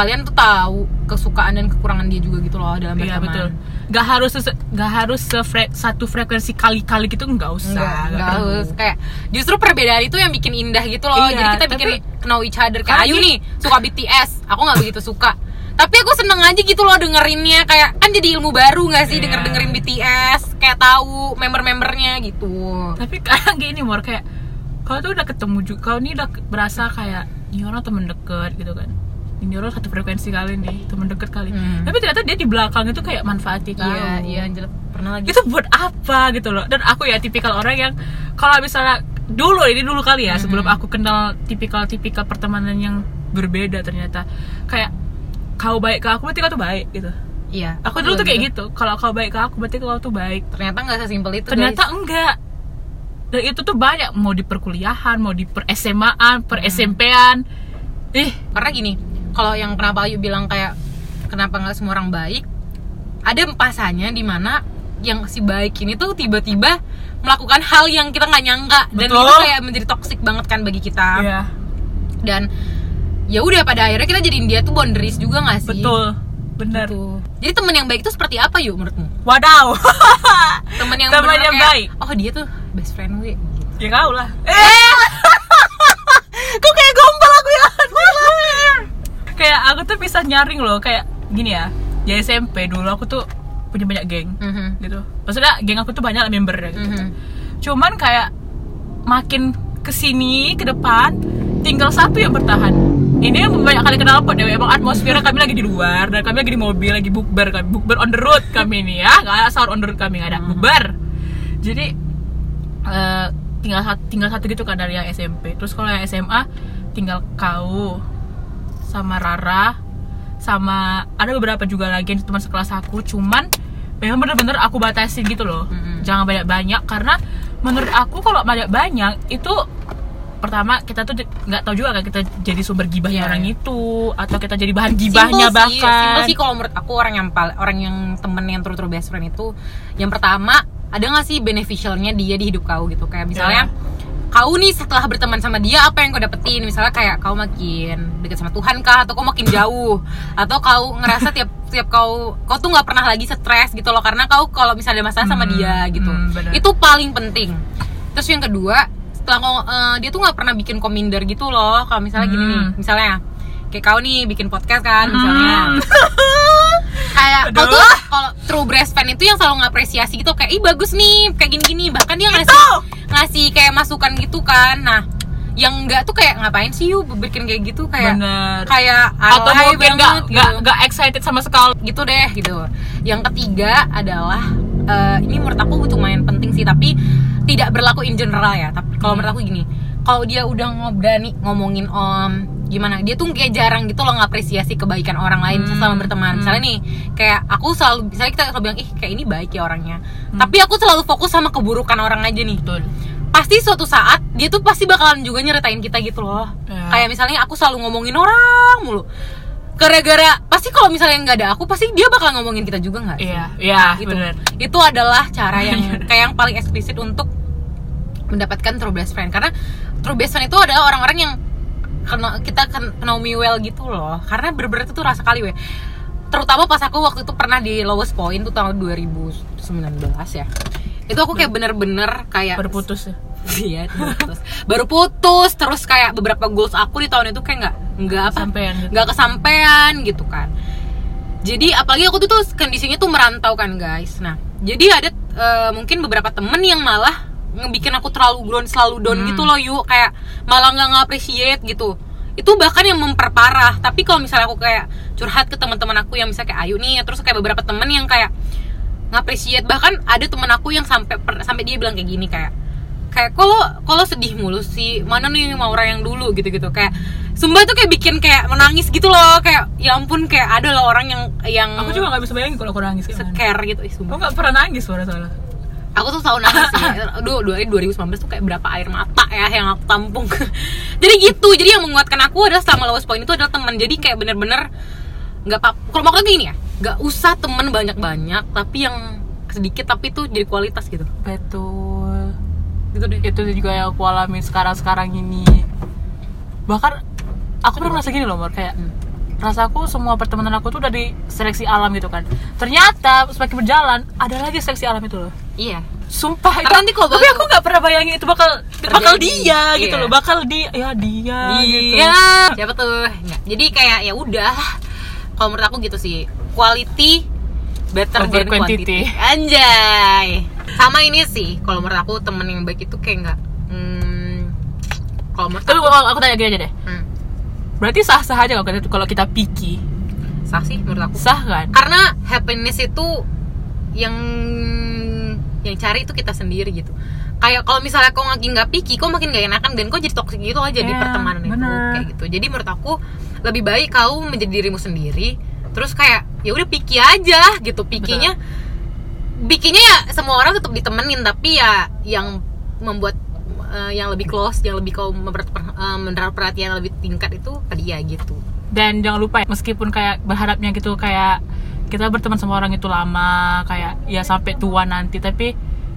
[SPEAKER 2] kalian tuh tahu kesukaan dan kekurangan dia juga gitu loh dalam
[SPEAKER 1] Iya
[SPEAKER 2] berteman
[SPEAKER 1] betul. Gak harus gak harus sefre- satu frekuensi kali-kali gitu nggak usah.
[SPEAKER 2] Enggak,
[SPEAKER 1] nggak
[SPEAKER 2] enggak
[SPEAKER 1] perlu.
[SPEAKER 2] harus kayak justru perbedaan itu yang bikin indah gitu loh.
[SPEAKER 1] Iya,
[SPEAKER 2] Jadi kita bikin
[SPEAKER 1] tapi-
[SPEAKER 2] know each other kayak Ayu nih suka BTS, aku nggak begitu suka. Tapi aku seneng aja gitu loh dengerinnya kayak kan jadi ilmu baru nggak sih
[SPEAKER 1] Iya.
[SPEAKER 2] denger dengerin BTS kayak tahu member-membernya gitu.
[SPEAKER 1] Tapi kadang gini mor kayak kau tuh udah ketemu juga, kau nih udah berasa kayak ini orang temen deket gitu kan. Ini orang satu frekuensi kali nih, temen deket kali.
[SPEAKER 2] Hmm.
[SPEAKER 1] Tapi ternyata dia di belakang itu kayak manfaati.
[SPEAKER 2] Iya, iya anjir pernah lagi.
[SPEAKER 1] Itu buat apa gitu loh. Dan aku ya tipikal orang yang kalau misalnya dulu ini dulu kali ya sebelum
[SPEAKER 2] Mm-hmm.
[SPEAKER 1] aku kenal tipikal-tipikal pertemanan yang berbeda ternyata kayak kau baik ke aku berarti kau tuh baik gitu.
[SPEAKER 2] Iya.
[SPEAKER 1] Aku dulu tuh kayak gitu. Kalau kau baik ke aku berarti kau tuh baik.
[SPEAKER 2] Ternyata nggak sesimpel itu.
[SPEAKER 1] Ternyata
[SPEAKER 2] guys.
[SPEAKER 1] enggak. Dan itu tuh banyak mau di perkuliahan, mau di per SMA-an, per
[SPEAKER 2] Hmm.
[SPEAKER 1] SMP-an. Ih,
[SPEAKER 2] karena gini kalau yang kenapa Ayu bilang kayak kenapa nggak semua orang baik ada masanya di mana yang si baik ini tuh tiba-tiba melakukan hal yang kita nggak nyangka dan
[SPEAKER 1] Betul.
[SPEAKER 2] itu kayak menjadi toxic banget kan bagi kita
[SPEAKER 1] iya,
[SPEAKER 2] dan ya udah pada akhirnya kita jadiin dia tuh boundaries juga nggak sih
[SPEAKER 1] betul. Bener.
[SPEAKER 2] Gitu. jadi temen yang baik itu seperti apa yuk menurutmu
[SPEAKER 1] Wadaw.
[SPEAKER 2] temen yang
[SPEAKER 1] Temen yang
[SPEAKER 2] kayak,
[SPEAKER 1] baik.
[SPEAKER 2] oh dia tuh best friend gue gitu.
[SPEAKER 1] ya kau lah. Eh. Kok kayak gombal aku ya? Kayak aku tuh bisa nyaring loh, kayak gini ya. Di SMP dulu aku tuh punya banyak geng
[SPEAKER 2] Mhm.
[SPEAKER 1] gitu. Maksudnya geng aku tuh banyak membernya gitu.
[SPEAKER 2] Mhm.
[SPEAKER 1] Cuman kayak makin ke sini ke depan tinggal satu yang bertahan. Ini yang banyak kali kenal pot dewe. Emang atmosfernya kami lagi di luar dan kami lagi di mobil lagi bukber kami bukber on the road kami ini ya nggak ada sahur on the road kami nggak ada bukber. Jadi eh, tinggal satu tinggal satu gitu kan dari yang SMP. Terus kalau yang SMA tinggal kau sama Rara sama ada beberapa juga lagi yang teman sekelas aku cuman memang bener-bener aku batasin gitu loh
[SPEAKER 2] Mm-mm.
[SPEAKER 1] jangan banyak-banyak karena menurut aku kalau banyak-banyak itu pertama kita tuh nggak tahu juga kan kita jadi sumber gibahnya
[SPEAKER 2] Iya,
[SPEAKER 1] orang
[SPEAKER 2] iya.
[SPEAKER 1] itu atau kita jadi bahan gibahnya
[SPEAKER 2] Simple sih,
[SPEAKER 1] bahkan
[SPEAKER 2] simple sih kalau menurut aku orang yang orang yang temen yang true best friend itu yang pertama ada nggak sih beneficialnya dia di hidup kau gitu kayak misalnya kau nih setelah berteman sama dia apa yang kau dapetin? Misalnya kayak kau makin dekat sama Tuhan kah? Atau kau makin jauh? Atau kau ngerasa tiap tiap kau kau tuh nggak pernah lagi stres gitu loh? Karena kau kalau misalnya ada masalah sama
[SPEAKER 1] Hmm,
[SPEAKER 2] dia gitu.
[SPEAKER 1] hmm,
[SPEAKER 2] itu paling penting. Terus yang kedua setelah kau eh, dia tuh nggak pernah bikin kominder gitu loh. Kalau misalnya gini
[SPEAKER 1] Hmm.
[SPEAKER 2] nih misalnya kayak kau nih bikin podcast kan misalnya.
[SPEAKER 1] Hmm.
[SPEAKER 2] kayak kau tuh kalau true breast fan itu yang selalu ngapresiasi gitu kayak ih bagus nih kayak gini-gini. Bahkan dia ngasih
[SPEAKER 1] Itu.
[SPEAKER 2] ngasih kayak masukan gitu kan. Nah yang enggak tuh kayak ngapain sih yuk bikin kayak gitu? Kayak
[SPEAKER 1] bener.
[SPEAKER 2] kayak
[SPEAKER 1] atau mungkin nggak
[SPEAKER 2] banget
[SPEAKER 1] nggak
[SPEAKER 2] gitu.
[SPEAKER 1] nggak excited sama sekali.
[SPEAKER 2] Gitu deh gitu. Yang ketiga adalah eh, ini menurut aku lumayan penting sih tapi tidak berlaku in general ya. Tapi kalau menurut aku gini kalau dia udah ngobrani ngomongin om gimana dia tuh kayak jarang gitu loh ngapresiasi kebaikan orang lain
[SPEAKER 1] Hmm,
[SPEAKER 2] selama berteman.
[SPEAKER 1] hmm.
[SPEAKER 2] misalnya nih kayak aku selalu misalnya kita selalu bilang ih kayak ini baik ya orangnya.
[SPEAKER 1] Hmm.
[SPEAKER 2] tapi aku selalu fokus sama keburukan orang aja nih.
[SPEAKER 1] Betul.
[SPEAKER 2] Pasti suatu saat dia tuh pasti bakalan juga nyeritain kita gitu loh.
[SPEAKER 1] Ya.
[SPEAKER 2] kayak misalnya aku selalu ngomongin orang mulu. Gara-gara pasti kalau misalnya nggak ada aku pasti dia bakal ngomongin kita juga nggak?
[SPEAKER 1] Iya iya
[SPEAKER 2] gitu.
[SPEAKER 1] bener
[SPEAKER 2] itu adalah cara yang kayak yang paling eksplisit untuk mendapatkan true best friend. Karena true best friend itu adalah orang-orang yang kena, kita me well gitu loh karena bener-bener itu tuh rasa kali weh terutama pas aku waktu itu pernah di lowest point tuh tahun 2019 ya itu aku kayak bener-bener kayak
[SPEAKER 1] berputus ya
[SPEAKER 2] Iya, baru putus. Baru putus, terus kayak beberapa goals aku di tahun itu kayak nggak nggak apa
[SPEAKER 1] Kesampean gitu.
[SPEAKER 2] nggak kesampean gitu kan. Jadi apalagi aku tuh tuh kondisinya tuh merantau kan guys. Nah, jadi ada eh, mungkin beberapa temen yang malah ngebikin aku terlalu down selalu down
[SPEAKER 1] Hmm.
[SPEAKER 2] gitu loh yuk kayak malah nggak nge-appreciate gitu. Itu bahkan yang memperparah. Tapi kalau misalnya aku kayak curhat ke teman-teman aku yang misalnya kayak Ayu nih terus kayak beberapa temen yang kayak ngapresiat bahkan ada temen aku yang sampai per- sampai dia bilang kayak gini kayak kayak kalau kalau sedih mulu sih? Mana nih mau orang yang dulu? Gitu gitu kayak sumpah tuh kayak bikin kayak menangis gitu loh. Kayak ya ampun kayak ada loh orang yang yang
[SPEAKER 1] aku juga nggak bisa bayangin kalau aku nangis kayak
[SPEAKER 2] scare gitu. Ih
[SPEAKER 1] aku
[SPEAKER 2] sumpah
[SPEAKER 1] nggak pernah nangis suara soalnya
[SPEAKER 2] aku tuh selalu nangis sih. Aduh dua 2019 tuh kayak berapa air mata ya yang aku tampung jadi gitu. Jadi yang menguatkan aku adalah selama lowest point itu adalah teman. Jadi kayak bener-bener nggak apa kalau maksudnya gini ya nggak usah temen banyak-banyak tapi yang sedikit tapi tuh jadi kualitas gitu.
[SPEAKER 1] Betul.
[SPEAKER 2] Gitu deh.
[SPEAKER 1] Itu juga yang aku alami sekarang-sekarang ini. Bahkan aku pernah merasa gini loh Mor. Kayak
[SPEAKER 2] Hmm.
[SPEAKER 1] rasaku semua pertemanan aku tuh udah di seleksi alam gitu kan. Ternyata semakin berjalan ada lagi seleksi alam itu loh
[SPEAKER 2] iya
[SPEAKER 1] sumpah itu
[SPEAKER 2] nanti kalau
[SPEAKER 1] tapi aku nggak pernah bayangin itu bakal bakal dia
[SPEAKER 2] Iya.
[SPEAKER 1] gitu loh bakal dia ya dia gitu
[SPEAKER 2] Iya, siapa tuh? Nggak. Jadi kayak ya udah. Kalau menurut aku gitu sih. Quality better
[SPEAKER 1] Over
[SPEAKER 2] than
[SPEAKER 1] quantity.
[SPEAKER 2] quantity. Anjay. Sama ini sih. Kalau menurut aku temen yang baik itu kayak nggak. Hmm, kalau menurut
[SPEAKER 1] tapi
[SPEAKER 2] aku,
[SPEAKER 1] aku, aku tanya gini aja deh
[SPEAKER 2] hmm,
[SPEAKER 1] berarti sah sah aja kalau kita kalau kita picky
[SPEAKER 2] sah sih menurut aku.
[SPEAKER 1] sah kan
[SPEAKER 2] Karena happiness itu yang yang cari itu kita sendiri gitu. Kayak kalau misalnya kau makin nggak picky, kau makin gak enakan dan kau jadi toxic gitu aja di
[SPEAKER 1] Iya,
[SPEAKER 2] pertemanan itu kayak gitu. Jadi menurut aku lebih baik kau menjadi dirimu sendiri. Terus kayak ya udah picky aja gitu. Pikinya bikinnya ya semua orang tetap ditemenin tapi ya yang membuat eh, yang lebih close, yang lebih kau memper- eh, menaruh perhatian lebih tingkat itu ke dia gitu.
[SPEAKER 1] dan jangan lupa ya, meskipun kayak berharapnya gitu kayak kita berteman sama orang itu lama kayak ya sampai tua nanti tapi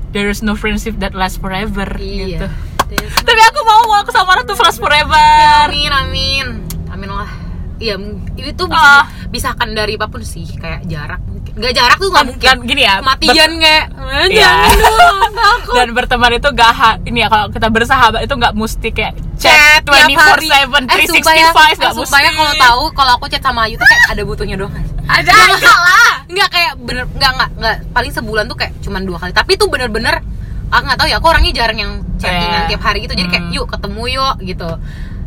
[SPEAKER 1] there is no friendship that lasts forever gitu
[SPEAKER 2] Iya.
[SPEAKER 1] tapi aku mau aku sama orang tuh last forever
[SPEAKER 2] Amin, amin, amin lah. Iya, itu bisa
[SPEAKER 1] Ah.
[SPEAKER 2] pisahkan dari apa pun sih, kayak jarak mungkin. Gak jarak tuh nggak mungkin.
[SPEAKER 1] dan gini ya
[SPEAKER 2] Kematian kayak, eh,
[SPEAKER 1] Iya.
[SPEAKER 2] dong,
[SPEAKER 1] dan berteman itu gak ha- ini ya kalau kita bersahabat itu nggak mesti kayak chat
[SPEAKER 2] tiap hari.
[SPEAKER 1] 24/7
[SPEAKER 2] Eh, ya,
[SPEAKER 1] 365 nggak
[SPEAKER 2] eh, ya
[SPEAKER 1] mesti
[SPEAKER 2] kalau tahu kalau aku chat sama Ayu tuh kayak ada butuhnya doang.
[SPEAKER 1] Ada
[SPEAKER 2] Nggak,
[SPEAKER 1] enggak lah
[SPEAKER 2] Enggak kayak bener enggak enggak enggak paling sebulan tuh kayak cuman dua kali. Tapi itu bener-bener aku nggak tahu ya, aku orangnya jarang yang chattingan
[SPEAKER 1] Iya.
[SPEAKER 2] tiap hari gitu. Jadi kayak
[SPEAKER 1] Hmm.
[SPEAKER 2] yuk ketemu yuk gitu.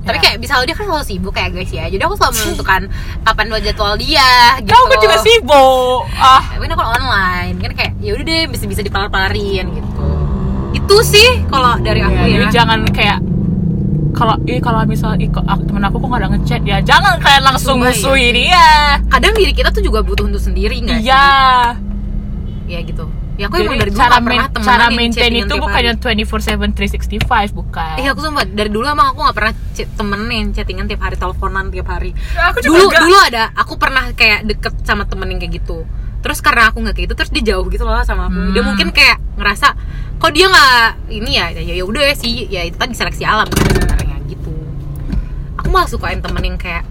[SPEAKER 2] Tapi
[SPEAKER 1] Iya.
[SPEAKER 2] kayak bisa dia kan selalu sibuk kayak guys ya. Jadi aku selalu menentukan kapan buat jadwal dia gitu.
[SPEAKER 1] kamu kan juga sibuk ah
[SPEAKER 2] Tapi ini kalau online kan kayak ya udah deh bisa bisa dipalar-palarin gitu. Itu sih kalau dari aku
[SPEAKER 1] Ya,
[SPEAKER 2] ya.
[SPEAKER 1] Jadi jangan kayak kalau ih kalau misal aku, temen aku kok gak ada ngechat ya jangan kalian langsung
[SPEAKER 2] Sumpah,
[SPEAKER 1] musuhi
[SPEAKER 2] iya.
[SPEAKER 1] dia
[SPEAKER 2] Kadang diri kita tuh juga butuh untuk sendiri nggak
[SPEAKER 1] iya
[SPEAKER 2] Ya gitu. Ya aku emang
[SPEAKER 1] jadi
[SPEAKER 2] dari dulu
[SPEAKER 1] cara
[SPEAKER 2] pernah
[SPEAKER 1] main,
[SPEAKER 2] temenan
[SPEAKER 1] cara maintain itu bukannya
[SPEAKER 2] hari.
[SPEAKER 1] 24/7 365 bukan
[SPEAKER 2] Iya aku sumpah dari dulu emang aku gak pernah temenin chattingan tiap hari teleponan tiap hari
[SPEAKER 1] aku juga
[SPEAKER 2] dulu
[SPEAKER 1] enggak.
[SPEAKER 2] dulu ada aku pernah kayak deket sama temen yang kayak gitu terus karena aku nggak kayak gitu terus dia jauh gitu loh sama aku dia
[SPEAKER 1] Hmm.
[SPEAKER 2] mungkin kayak ngerasa kok dia nggak ini ya ya ya udah sih ya itu tadi seleksi alam sebenarnya aku malah sukain temen yang kayak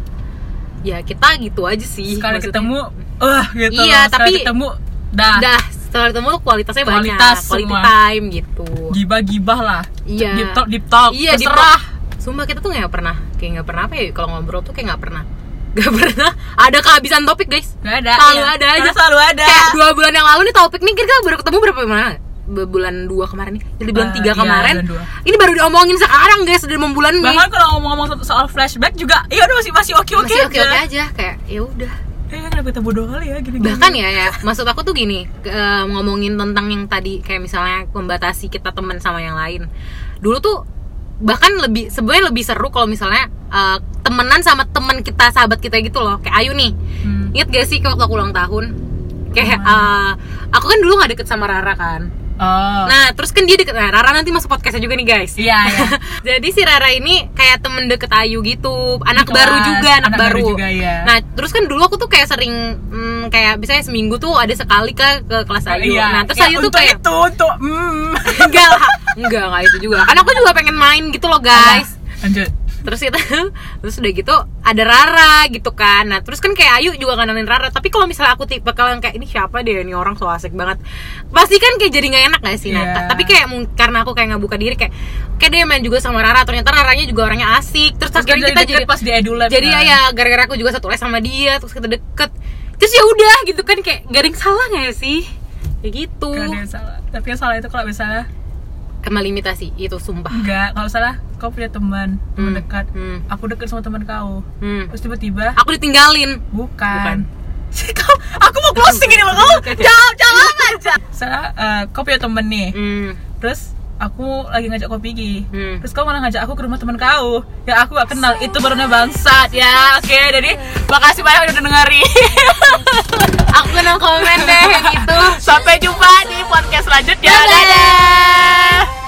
[SPEAKER 2] ya kita gitu aja sih
[SPEAKER 1] sekali
[SPEAKER 2] maksudnya.
[SPEAKER 1] ketemu wah gitu
[SPEAKER 2] Iya,
[SPEAKER 1] loh. Sekali
[SPEAKER 2] tapi-
[SPEAKER 1] ketemu dah
[SPEAKER 2] dah setelah ketemu tuh kualitasnya
[SPEAKER 1] Kualitas
[SPEAKER 2] banyak quality
[SPEAKER 1] semua.
[SPEAKER 2] time gitu
[SPEAKER 1] gibah-gibah lah
[SPEAKER 2] Iya.
[SPEAKER 1] deep talk deep talk
[SPEAKER 2] Iya, deep
[SPEAKER 1] terserah
[SPEAKER 2] Sumpah kita tuh nggak pernah kayak nggak pernah apa ya kalau ngobrol tuh kayak nggak pernah nggak pernah ada kehabisan topik guys
[SPEAKER 1] nggak ada
[SPEAKER 2] Selalu
[SPEAKER 1] iya.
[SPEAKER 2] ada aja.
[SPEAKER 1] Karena selalu ada
[SPEAKER 2] kayak dua bulan yang lalu nih topik nih kita baru ketemu berapa mana bulan dua kemarin nih. Jadi bulan
[SPEAKER 1] Eh,
[SPEAKER 2] tiga
[SPEAKER 1] iya,
[SPEAKER 2] kemarin ini baru diomongin sekarang guys udah mau bulan nih.
[SPEAKER 1] Bahkan kalau ngomong-ngomong so- soal flashback juga ya udah masih masih oke oke
[SPEAKER 2] masih oke oke
[SPEAKER 1] aja
[SPEAKER 2] kayak ya udah.
[SPEAKER 1] Eh kenapa kita bodoh kali ya gini
[SPEAKER 2] bahkan ya ya maksud aku tuh gini eh, ngomongin tentang yang tadi kayak misalnya membatasi kita teman sama yang lain. Dulu tuh bahkan lebih sebenarnya lebih seru kalau misalnya eh, temenan sama teman kita sahabat kita gitu loh. Kayak Ayu nih.
[SPEAKER 1] Hmm.
[SPEAKER 2] inget gak sih waktu aku ulang tahun? Kayak eh, aku kan dulu nggak deket sama Rara kan
[SPEAKER 1] oh.
[SPEAKER 2] Nah terus kan dia deket nah, Rara nanti masuk podcastnya juga nih guys.
[SPEAKER 1] Iya iya.
[SPEAKER 2] Jadi si Rara ini kayak temen deket Ayu gitu. Anak
[SPEAKER 1] Di
[SPEAKER 2] baru
[SPEAKER 1] kelas,
[SPEAKER 2] juga anak,
[SPEAKER 1] anak
[SPEAKER 2] baru,
[SPEAKER 1] baru. juga, iya.
[SPEAKER 2] nah terus kan dulu aku tuh kayak sering hmm, kayak misalnya seminggu tuh ada sekali ke ke kelas Ayu.
[SPEAKER 1] Iya.
[SPEAKER 2] nah terus
[SPEAKER 1] Ya,
[SPEAKER 2] Ayu tuh kayak
[SPEAKER 1] itu untuk mm.
[SPEAKER 2] enggak lah. Enggak enggak itu juga. Kan aku juga pengen main gitu loh guys.
[SPEAKER 1] lanjut
[SPEAKER 2] terus kita terus udah gitu ada Rara gitu kan. Nah terus kan kayak Ayu juga ngenalin Rara. Tapi kalau misalnya aku tipe kalian kayak ini siapa deh? Ini orang so asik banget. Pasti kan kayak jadi nggak enak gak sih nah
[SPEAKER 1] Iya.
[SPEAKER 2] tapi kayak karena aku kayak nggak buka diri kayak kayak dia main juga sama Rara. Ternyata Raranya juga orangnya asik. Terus,
[SPEAKER 1] terus
[SPEAKER 2] akhirnya kita jadi
[SPEAKER 1] pas di edulab
[SPEAKER 2] jadi
[SPEAKER 1] kan.
[SPEAKER 2] ya gara-gara aku juga satu les sama dia terus kita deket. Terus ya udah gitu kan kayak gak ada yang salah gak sih? Kayak gitu.
[SPEAKER 1] Gak ada yang salah. Tapi yang salah itu kalau misalnya
[SPEAKER 2] melimitasi itu sumpah
[SPEAKER 1] enggak kalau salah kau punya teman teman
[SPEAKER 2] Hmm.
[SPEAKER 1] dekat
[SPEAKER 2] Hmm.
[SPEAKER 1] aku deket sama teman kau
[SPEAKER 2] Hmm.
[SPEAKER 1] terus tiba-tiba
[SPEAKER 2] aku ditinggalin
[SPEAKER 1] bukan,
[SPEAKER 2] Bukan.
[SPEAKER 1] kau aku mau closing ini mau kau jawab jawab aja salah eh, kau punya temen nih
[SPEAKER 2] hmm.
[SPEAKER 1] terus aku lagi ngajak kau pergi.
[SPEAKER 2] Hmm.
[SPEAKER 1] terus kau malah ngajak aku ke rumah teman kau. Yang aku gak kenal. Itu barunya bangsat ya. Oke jadi makasih banyak udah dengerin.
[SPEAKER 2] Aku kenal komen deh kayak gitu.
[SPEAKER 1] Sampai jumpa di podcast lanjut ya
[SPEAKER 2] Dadah.
[SPEAKER 1] dadah